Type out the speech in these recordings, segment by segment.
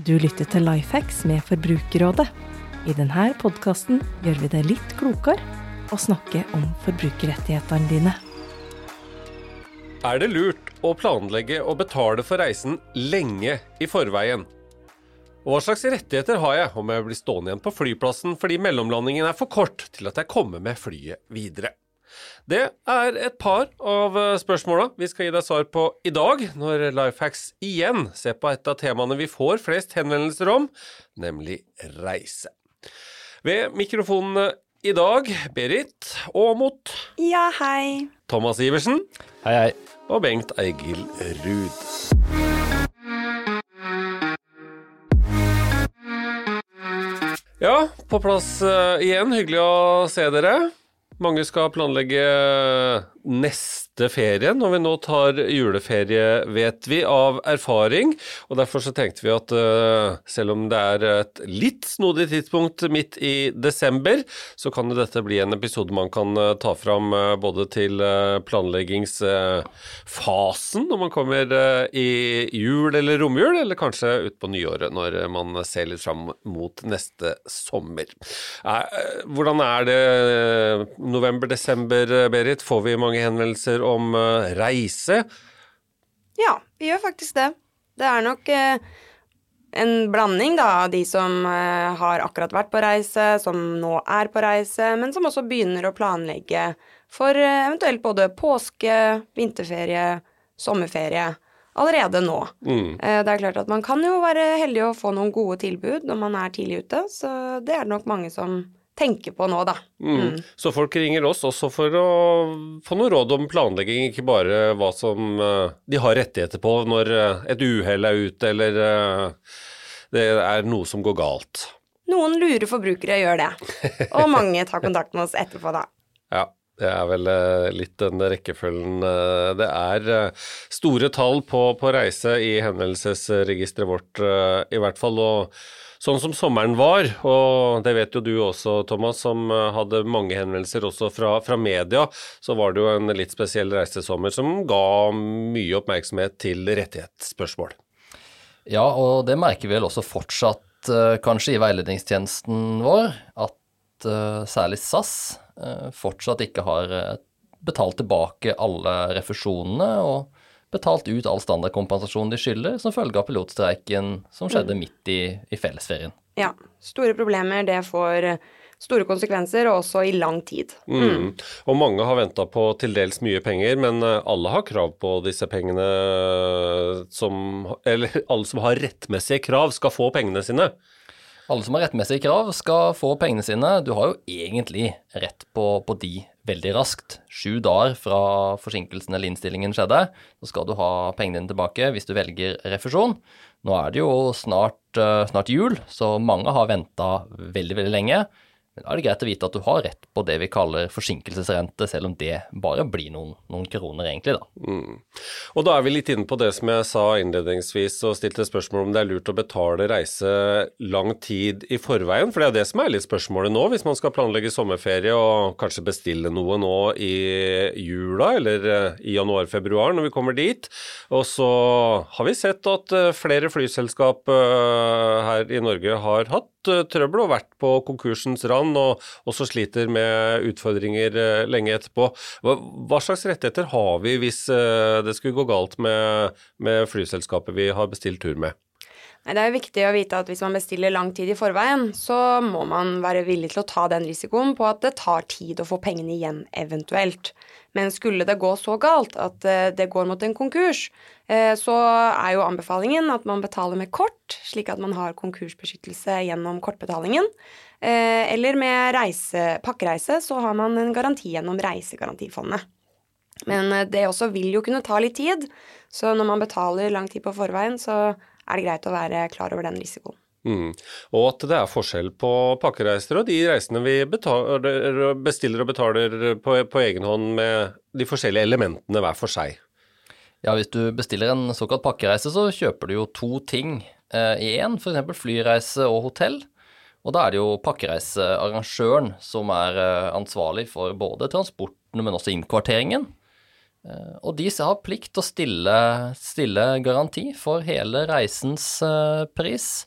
Du lytter til Lifehacks med Forbrukerrådet. I denne podkasten gjør vi det litt klokere å snakke om forbrukerrettighetene dine. Er det lurt å planlegge og betale for reisen lenge i forveien? Og hva slags rettigheter har jeg om jeg blir stående igjen på flyplassen fordi mellomlandingen er for kort til at jeg kommer med flyet videre? Det er et par av spørsmåla vi skal gi deg svar på i dag, når Lifehacks igjen ser på et av temaene vi får flest henvendelser om, nemlig reise. Ved mikrofonene i dag, Berit Aamodt, Ja, hei. Thomas Iversen Hei, hei. og Bengt Eigil Ruud. Ja, på plass eh, igjen. Hyggelig å se dere. Mange skal planlegge neste ferie når vi nå tar juleferie, vet vi, av erfaring. Og derfor så tenkte vi at eh, selv om det er et litt snodig tidspunkt midt i desember, så kan jo dette bli en episode man kan eh, ta fram eh, både til planleggingsfasen når man kommer i jul eller romjul, eller kanskje utpå nyåret når man ser litt fram mot neste sommer. Hvordan er det november-desember, Berit? Får vi mange henvendelser om eh, reise? Ja, vi gjør faktisk det. Det er nok eh, en blanding da, av de som eh, har akkurat vært på reise, som nå er på reise, men som også begynner å planlegge for eventuelt både påske, vinterferie, sommerferie allerede nå. Mm. Det er klart at man kan jo være heldig å få noen gode tilbud når man er tidlig ute, så det er det nok mange som tenker på nå, da. Mm. Så folk ringer oss også for å få noe råd om planlegging, ikke bare hva som eh, de har rettigheter på når eh, et uhell er ute, eller eh, det er noe som går galt. Noen lure forbrukere gjør det, og mange tar kontakt med oss etterpå, da. Ja, det er vel litt den rekkefølgen. Det er store tall på, på reise i hendelsesregisteret vårt, i hvert fall. og Sånn som sommeren var, og det vet jo du også, Thomas, som eh, hadde mange henvendelser også fra, fra media, så var det jo en litt spesiell reisesommer som ga mye oppmerksomhet til rettighetsspørsmål. Ja, og det merker vi vel også fortsatt eh, kanskje i veiledningstjenesten vår, at eh, særlig SAS fortsatt ikke har betalt tilbake alle refusjonene og betalt ut all standardkompensasjon de skylder som følge av pilotstreiken som skjedde midt i, i fellesferien. Ja, store problemer, det får eh, store konsekvenser, og også i lang tid. Mm. Og mange har venta på til dels mye penger, men eh, alle har krav på disse pengene som Eller alle som har rettmessige krav, skal få pengene sine. Alle som har rettmessige krav, skal få pengene sine. Du har jo egentlig rett på, på de veldig raskt. Sju dager fra forsinkelsen eller innstillingen skjedde, så skal du ha pengene dine tilbake hvis du velger refusjon. Nå er det jo snart, eh, snart jul, så mange har venta veldig, veldig lenge. Men da er det greit å vite at du har rett på det vi kaller forsinkelsesrente, selv om det bare blir noen, noen kroner, egentlig, da. Mm. Og da er vi litt inne på det som jeg sa innledningsvis, og stilte spørsmål om det er lurt å betale reise lang tid i forveien. For det er det som er litt spørsmålet nå, hvis man skal planlegge sommerferie og kanskje bestille noe nå i jula eller eh, i januar-februar når vi kommer dit. Og så har vi sett at eh, flere flyselskap eh, her i Norge har hatt eh, trøbbel og vært på konkursens rand, og også sliter med utfordringer eh, lenge etterpå. Hva, hva slags rettigheter har vi hvis eh, det skulle gå galt med, med flyselskapet vi har bestilt tur med? Det er jo viktig å vite at hvis man bestiller lang tid i forveien, så må man være villig til å ta den risikoen på at det tar tid å få pengene igjen eventuelt. Men skulle det gå så galt at eh, det går mot en konkurs, eh, så er jo anbefalingen at man betaler med kort, slik at man har konkursbeskyttelse gjennom kortbetalingen. Eh, Eller med reise, pakkereise så har man en garanti gjennom Reisegarantifondet. Men det også vil jo kunne ta litt tid, så når man betaler lang tid på forveien, så er det greit å være klar over den risikoen. Mm. Og at det er forskjell på pakkereiser og de reisene vi betaler, bestiller og betaler på, på egen hånd med de forskjellige elementene hver for seg. Ja, hvis du bestiller en såkalt pakkereise, så kjøper du jo to ting eh, i én, f.eks. flyreise og hotell. Og da er det jo pakkereisearrangøren som er eh, ansvarlig for både transporten, men også innkvarteringen. Eh, og de har plikt til å stille, stille garanti for hele reisens eh, pris.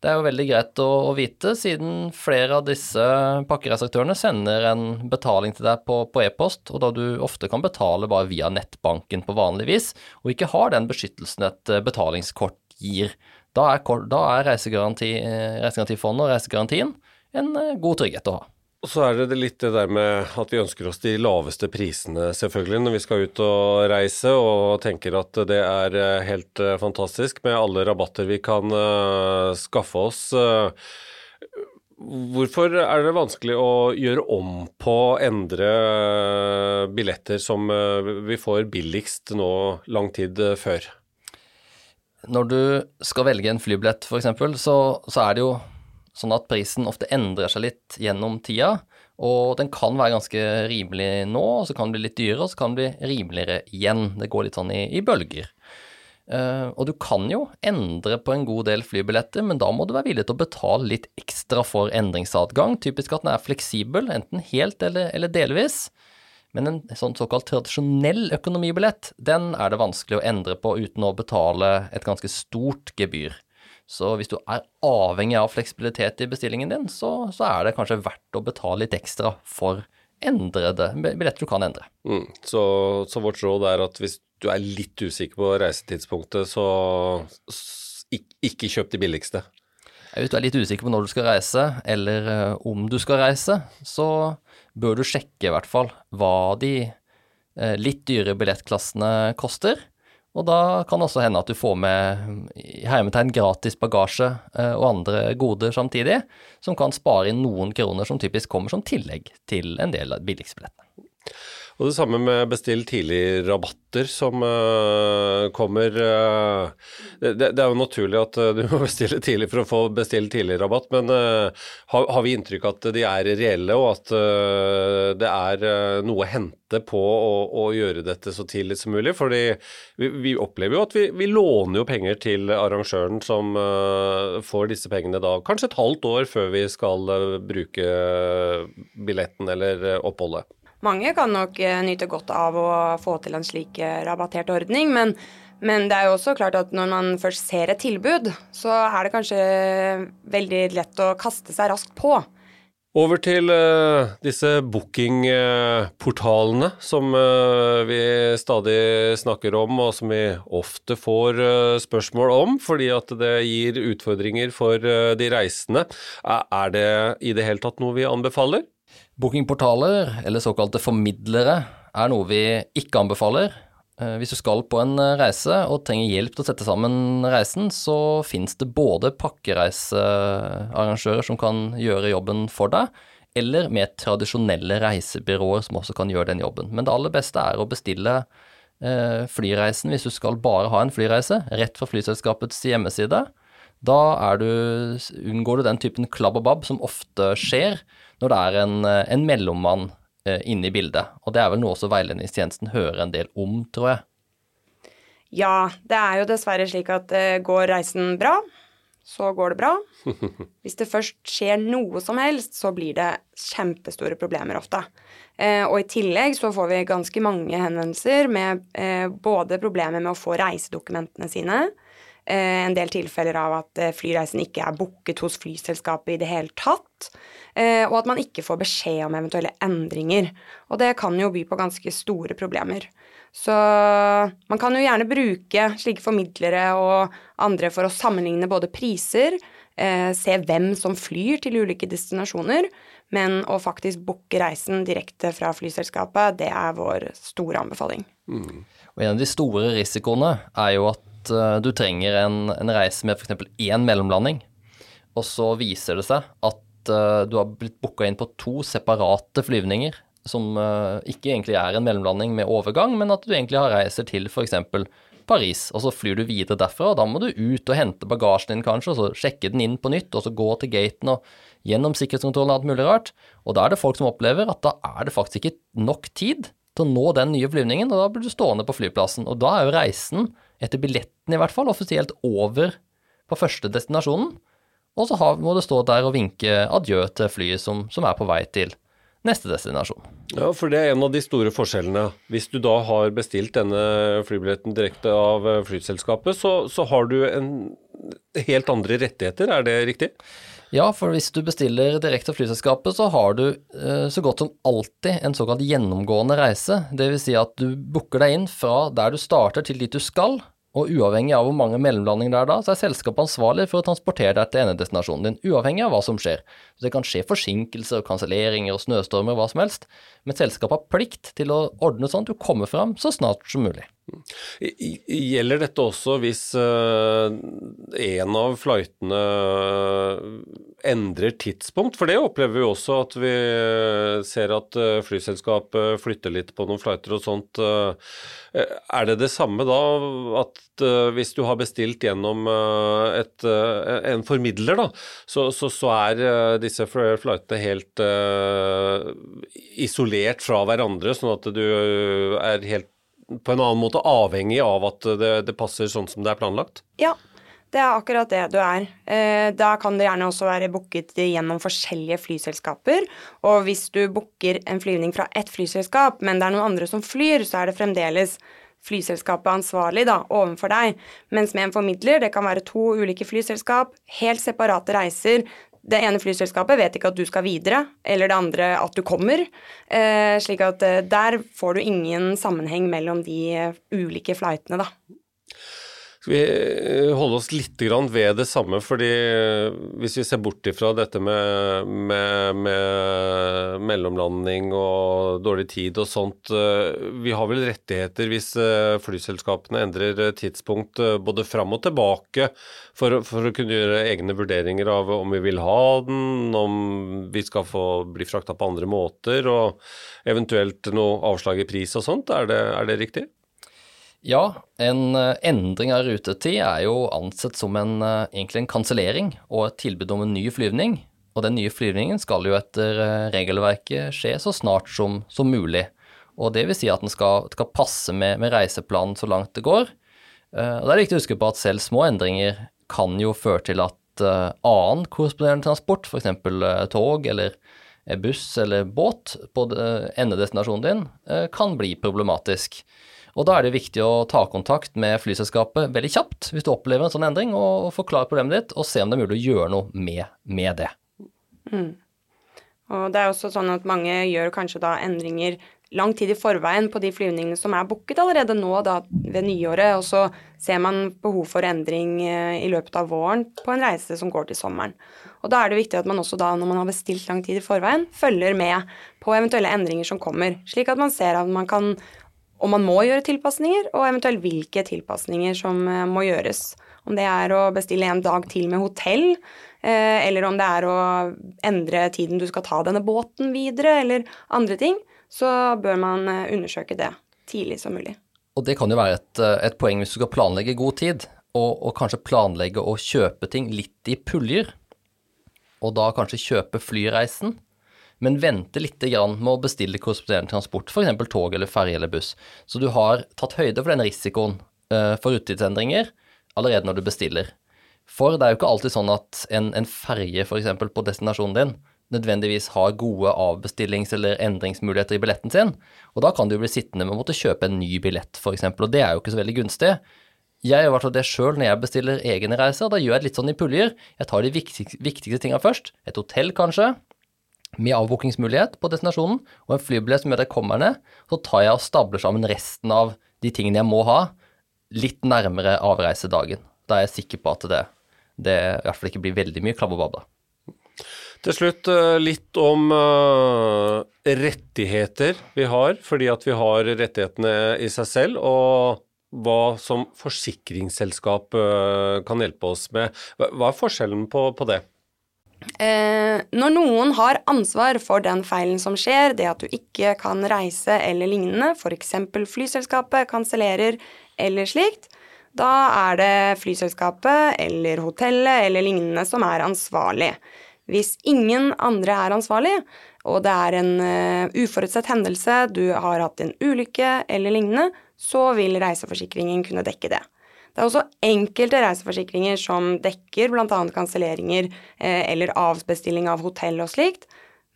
Det er jo veldig greit å, å vite, siden flere av disse pakkereiseaktørene sender en betaling til deg på, på e-post, og da du ofte kan betale bare via nettbanken på vanlig vis, og ikke har den beskyttelsen et eh, betalingskort gir. Da er, da er reisegaranti, Reisegarantifondet og reisegarantien en god trygghet å ha. Og så er det litt det der med at vi ønsker oss de laveste prisene, selvfølgelig, når vi skal ut og reise, og tenker at det er eh, helt uh, fantastisk med alle rabatter vi kan uh, skaffe oss. Hvorfor er det vanskelig å gjøre om på å endre billetter som vi får billigst nå lang tid før? Når du skal velge en flybillett, f.eks., så, så er det jo sånn at prisen ofte endrer seg litt gjennom tida. Og den kan være ganske rimelig nå, og så kan den bli litt dyrere, og så kan den bli rimeligere igjen. Det går litt sånn i, i bølger. Uh, og du kan jo endre på en god del flybilletter, men da må du være villig til å betale litt ekstra for endringsadgang. Typisk at den er fleksibel, enten helt eller, eller delvis. Men en sånn såkalt tradisjonell økonomibillett, den er det vanskelig å endre på uten å betale et ganske stort gebyr. Så hvis du er avhengig av fleksibilitet i bestillingen din, så, så er det kanskje verdt å betale litt ekstra for endrede billetter du kan endre. Mm. Så, så, vårt råd er at hvis du er litt usikker på reisetidspunktet, så ikke kjøp de billigste. Hvis du er litt usikker på når du skal reise, eller uh, om du skal reise, så bør du sjekke i hvert fall hva de uh, litt dyre billettklassene koster. Og da kan det også hende at du får med hermetegn gratis bagasje eh, og andre goder samtidig, som kan spare inn noen kroner som typisk kommer som tillegg til en del av billigsbillettene. Og det samme med bestill tidlig-rabatter som uh, kommer. Uh, det, det, er jo naturlig at uh, du må bestille tidlig for å få bestill tidlig-rabatt, men har, har, vi inntrykk av at de er reelle, og at det er noe å hente på å, å, gjøre dette så tidlig som mulig? Fordi vi, vi opplever jo at vi, vi, låner jo penger til arrangøren som får disse pengene da kanskje et halvt år før vi skal bruke billetten eller oppholdet. Mange kan nok eh, nyte godt av å få til en slik eh, rabattert ordning, men, men, det er jo også klart at når man først ser et tilbud, så er det kanskje veldig lett å kaste seg raskt på. Over til uh, disse bookingportalene som uh, vi stadig snakker om, og som vi ofte får uh, spørsmål om, fordi at det gir utfordringer for de reisende. Er det i det hele tatt noe vi anbefaler? Bookingportaler, eller såkalte formidlere, er noe vi ikke anbefaler. Eh, hvis du skal på en eh, reise og trenger hjelp til å sette sammen reisen, så finnes det både pakkereisearrangører som kan gjøre jobben for deg, eller med tradisjonelle reisebyråer som også kan gjøre den jobben. Men det aller beste er å bestille eh, flyreisen hvis du skal bare ha en flyreise, rett fra flyselskapets hjemmeside. Da du, unngår du den typen klabb og babb som ofte skjer når det er en, eh, en mellommann eh, inne i bildet. Og det er vel noe også veiledningstjenesten hører en del om, tror jeg. Ja, det er jo dessverre slik at eh, går reisen bra, så går det bra. Hvis det først skjer noe som helst, så blir det kjempestore problemer ofte. Eh, og i tillegg så får vi ganske mange henvendelser med eh, både problemer med å få reisedokumentene sine, en del tilfeller av at eh, flyreisen ikke er booket hos flyselskapet i det hele tatt, eh, og at man ikke får beskjed om eventuelle endringer. Og det kan jo by på ganske store problemer. Så man kan jo gjerne bruke slike formidlere og andre for å sammenligne både priser, se hvem som flyr til ulike destinasjoner, men å faktisk booke reisen direkte fra flyselskapet, det er vår store anbefaling. Mm. Og En av de store risikoene er jo at uh, du trenger en, en reise med f.eks. én mellomlanding, og så viser det seg at uh, du har blitt booka inn på to separate flyvninger som uh, ikke egentlig er en mellomlanding med overgang, men at du egentlig har reiser til f.eks. Paris, og så flyr du videre derfra, og da må du ut og hente bagasjen din kanskje, og så sjekke den inn på nytt, og så gå til gaten og gjennom sikkerhetskontrollen og alt mulig rart. Og da er det folk som opplever at da er det faktisk ikke nok tid til å nå den nye flyvningen, og da blir du stående på flyplassen. Og da er jo reisen etter billetten i hvert fall, offisielt over på første destinasjonen. Og så må du stå der og vinke adjø til flyet som, som, er på vei til neste destinasjon. Ja, for det er en av de store forskjellene. Hvis du da har bestilt denne flybilletten direkte av flyselskapet, så, så har du en helt andre rettigheter, er det riktig? Ja, for hvis du bestiller direkte av flyselskapet, så har du eh, så godt som alltid en såkalt gjennomgående reise. Dvs. Si at du booker deg inn fra der du starter til dit du skal, og uavhengig av hvor mange mellomlandinger det er da, så er selskapet ansvarlig for å transportere deg til endedestinasjonen din, uavhengig av hva som skjer. Så det kan skje forsinkelser og kanselleringer og snøstormer hva som helst, men selskapet har plikt til å ordne sånn at du kommer fram så snart som mulig. Gjelder dette også hvis uh, en av flightene endrer tidspunkt? For det opplever vi også at vi ser at flyselskap flyselskapet flytter litt på noen flighter og sånt. Uh, er det det samme da, at hvis du har bestilt gjennom et, en formidler, da, så, så, så er disse flightene helt isolert fra hverandre, sånn at du er helt på en annen måte avhengig av at det, det, passer sånn som det er planlagt? Ja, det er akkurat det du er. Eh, da kan det gjerne også være booket gjennom forskjellige flyselskaper. Og hvis du booker en flyvning fra ett flyselskap, men det er noen andre som flyr, så er det fremdeles flyselskapet ansvarlig da, overfor deg. Mens med en formidler, det kan være to ulike flyselskap, helt separate reiser det ene flyselskapet vet ikke at du skal videre, eller det andre at du kommer. Eh, slik at eh, der får du ingen sammenheng mellom de ulike flightene, da. Skal vi eh, holde oss litt ved det samme, fordi eh, hvis vi ser bort ifra dette med, med, med, mellomlanding og dårlig tid og sånt, eh, vi har vel rettigheter hvis flyselskapene endrer tidspunkt både fram og tilbake for, for, å kunne gjøre egne vurderinger av om vi vil ha den, om vi skal få bli frakta på andre måter, og eventuelt noe avslag i pris og sånt. Er det, er det riktig? Ja, en eh, endring av rutetid er jo ansett som en, eh, egentlig en kansellering og et tilbud om en ny flyvning. Og den nye flyvningen skal jo etter eh, regelverket skje så snart som, som mulig. Og det vil si at den skal, skal passe med, med, reiseplanen så langt det går. Og det er viktig å huske på at selv små endringer kan jo føre til at annen korresponderende transport, f.eks. tog eller buss eller båt på endedestinasjonen din, kan bli problematisk. Og da er det viktig å ta kontakt med flyselskapet veldig kjapt hvis du opplever en sånn endring, og forklare problemet ditt, og se om det er mulig å gjøre noe med, med det. Mm. Og det er også sånn at mange gjør kanskje da endringer lang tid i forveien på de flyvningene som er booket allerede nå da ved nyåret, og så ser man behov for endring eh, i løpet av våren på en reise som går til sommeren. Og da er det viktig at man også da, når man har bestilt lang tid i forveien, følger med på eventuelle endringer som kommer, slik at man ser at man kan om man må gjøre tilpasninger, og eventuelt hvilke tilpasninger som eh, må gjøres. Om det er å bestille en dag til med hotell, eh, eller om det er å endre tiden du skal ta denne båten videre, eller andre ting, så bør man eh, undersøke det tidlig som mulig. Og det kan jo være et, et poeng hvis du skal planlegge god tid, og, og kanskje planlegge å kjøpe ting litt i puljer, og da kanskje kjøpe flyreisen men vente litt med å bestille korresponderende transport, f.eks. tog eller ferje eller buss. Så du har tatt høyde for den risikoen uh, for uttidsendringer allerede når du bestiller. For det er jo ikke alltid sånn at en, en ferje f.eks. på destinasjonen din nødvendigvis har gode avbestillings- eller endringsmuligheter i billetten sin, og da kan du bli sittende med å måtte kjøpe en ny billett, f.eks., og det er jo ikke så veldig gunstig. Jeg gjør i det sjøl når jeg bestiller egne reiser. Da gjør jeg litt sånn i puljer. Jeg tar de viktigste, viktigste tinga først. Et hotell, kanskje med avbookingsmulighet på destinasjonen og en flybillett som gjør at jeg kommer ned, så tar jeg og stabler sammen resten av de tingene jeg må ha, litt nærmere avreisedagen. Da er jeg sikker på at det, det i hvert fall ikke blir veldig mye klabb. Til slutt eh, litt om uh, rettigheter vi har, fordi at vi har rettighetene i seg selv. og hva som forsikringsselskap uh, kan hjelpe oss med. Hva er forskjellen på, på det? Eh, når noen har ansvar for den feilen som skjer, det at du ikke kan reise eller lignende, f.eks. flyselskapet kansellerer eller slikt, da er det flyselskapet eller hotellet eller lignende som er ansvarlig. Hvis ingen andre er ansvarlig, og det er en uh, uforutsett hendelse, du har hatt en ulykke eller lignende, så vil reiseforsikringen kunne dekke det. Det er også enkelte reiseforsikringer som dekker bl.a. kanselleringer eh, eller avbestilling av hotell og slikt,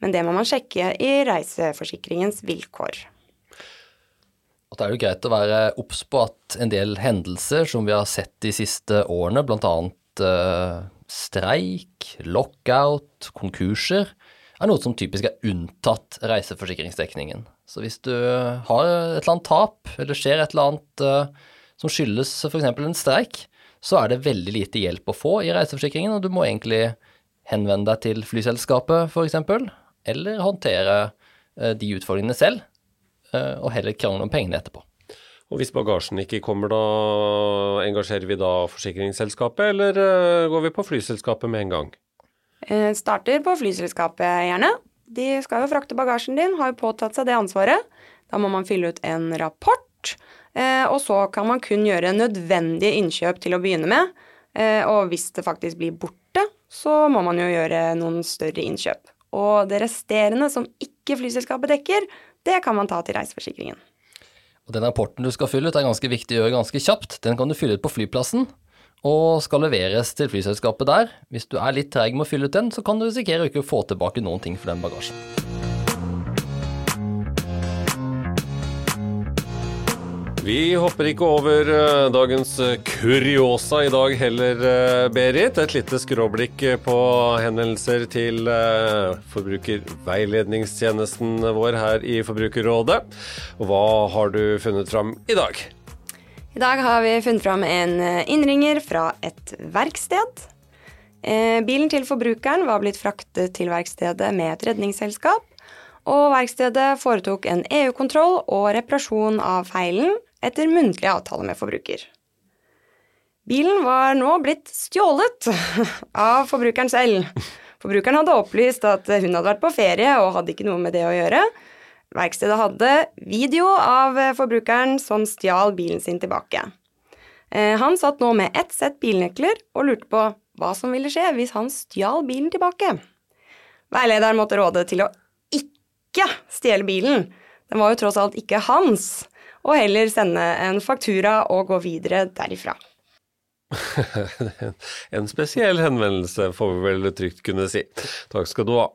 men det må man sjekke i reiseforsikringens vilkår. Og da er det greit å være obs på at en del hendelser som vi har sett de siste årene, bl.a. uh, streik, lockout, konkurser er noe som typisk er unntatt reiseforsikringsdekningen. Så hvis du har et eller annet tap, eller skjer et eller annet uh, som skyldes f.eks. en streik, så er det veldig lite hjelp å få i reiseforsikringen, og du må egentlig henvende deg til flyselskapet f.eks., eller håndtere uh, de utfordringene selv, uh, og heller krangle om pengene etterpå. Og hvis bagasjen ikke kommer, da engasjerer vi da forsikringsselskapet, eller går vi på flyselskapet med en gang? Eh, starter på flyselskapet, gjerne. De skal jo frakte bagasjen din, har jo påtatt seg det ansvaret. Da må man fylle ut en rapport, eh, og så kan man kun gjøre nødvendige innkjøp til å begynne med. Eh, og hvis det faktisk blir borte, så må man jo gjøre noen større innkjøp. Og det resterende som ikke flyselskapet dekker, det kan man ta til reiseforsikringen. Og Den rapporten du skal fylle ut er ganske viktig å gjøre ganske kjapt. Den kan du fylle ut på flyplassen og skal leveres til flyselskapet der. Hvis du er litt treig med å fylle ut den, så kan du risikere å ikke få tilbake noen ting for den bagasjen. Vi hopper ikke over uh, dagens uh, kuriosa i dag heller, uh, Berit. Et lite skråblikk på henvendelser til forbrukerveiledningstjenesten vår her i Forbrukerrådet. Hva har du funnet fram i dag? I dag har vi funnet fram en eh, innringer fra et verksted. Eh, bilen til forbrukeren var blitt fraktet til verkstedet med et redningsselskap, og verkstedet foretok en EU-kontroll og reparasjon av feilen etter muntlig avtale med forbruker. Bilen var nå blitt stjålet av forbrukeren selv. Forbrukeren hadde opplyst at hun hadde vært på ferie og hadde ikke noe med det å gjøre, Verkstedet hadde video av forbrukeren som stjal bilen sin tilbake. Eh, han satt nå med ett sett bilnøkler og lurte på hva som ville skje hvis han stjal bilen tilbake. Veilederen måtte råde til å ikke stjele bilen, den var jo tross alt ikke hans, og heller sende en faktura og gå videre derifra. en spesiell henvendelse, får vi vel trygt kunne si. Takk skal du ha.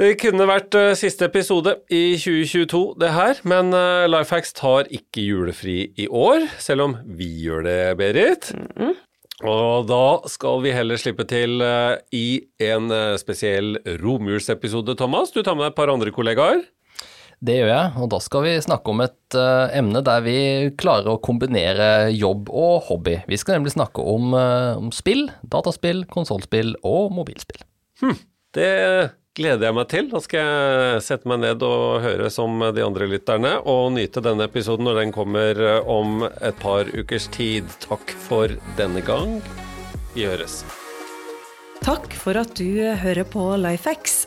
Det kunne vært uh, siste episode i 2022, det her, men uh, Lifehacks tar ikke julefri i år, selv om vi gjør det, Berit. Mm -hmm. Og da skal vi heller slippe til uh, i en spesiell romjulsepisode, Thomas. Du tar med deg et par andre kollegaer. Det gjør jeg, og da skal vi snakke om et uh, emne der vi klarer å kombinere jobb og hobby. Vi skal nemlig snakke om, uh, om spill, dataspill, konsollspill og mobilspill. Hm, det gleder jeg meg til. Da skal jeg sette meg ned og høre som de andre lytterne, og nyte denne episoden når den kommer eh, om et par ukers tid. Takk for denne gang. Vi høres. Takk for at du hører på Lifehacks.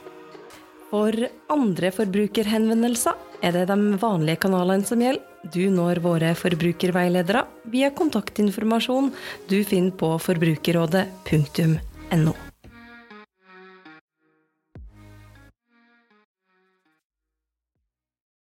For andre forbrukerhenvendelser er det de vanlige kanalene som gjelder. Du når våre forbrukerveiledere via kontaktinformasjon du finner på forbrukerrådet.no.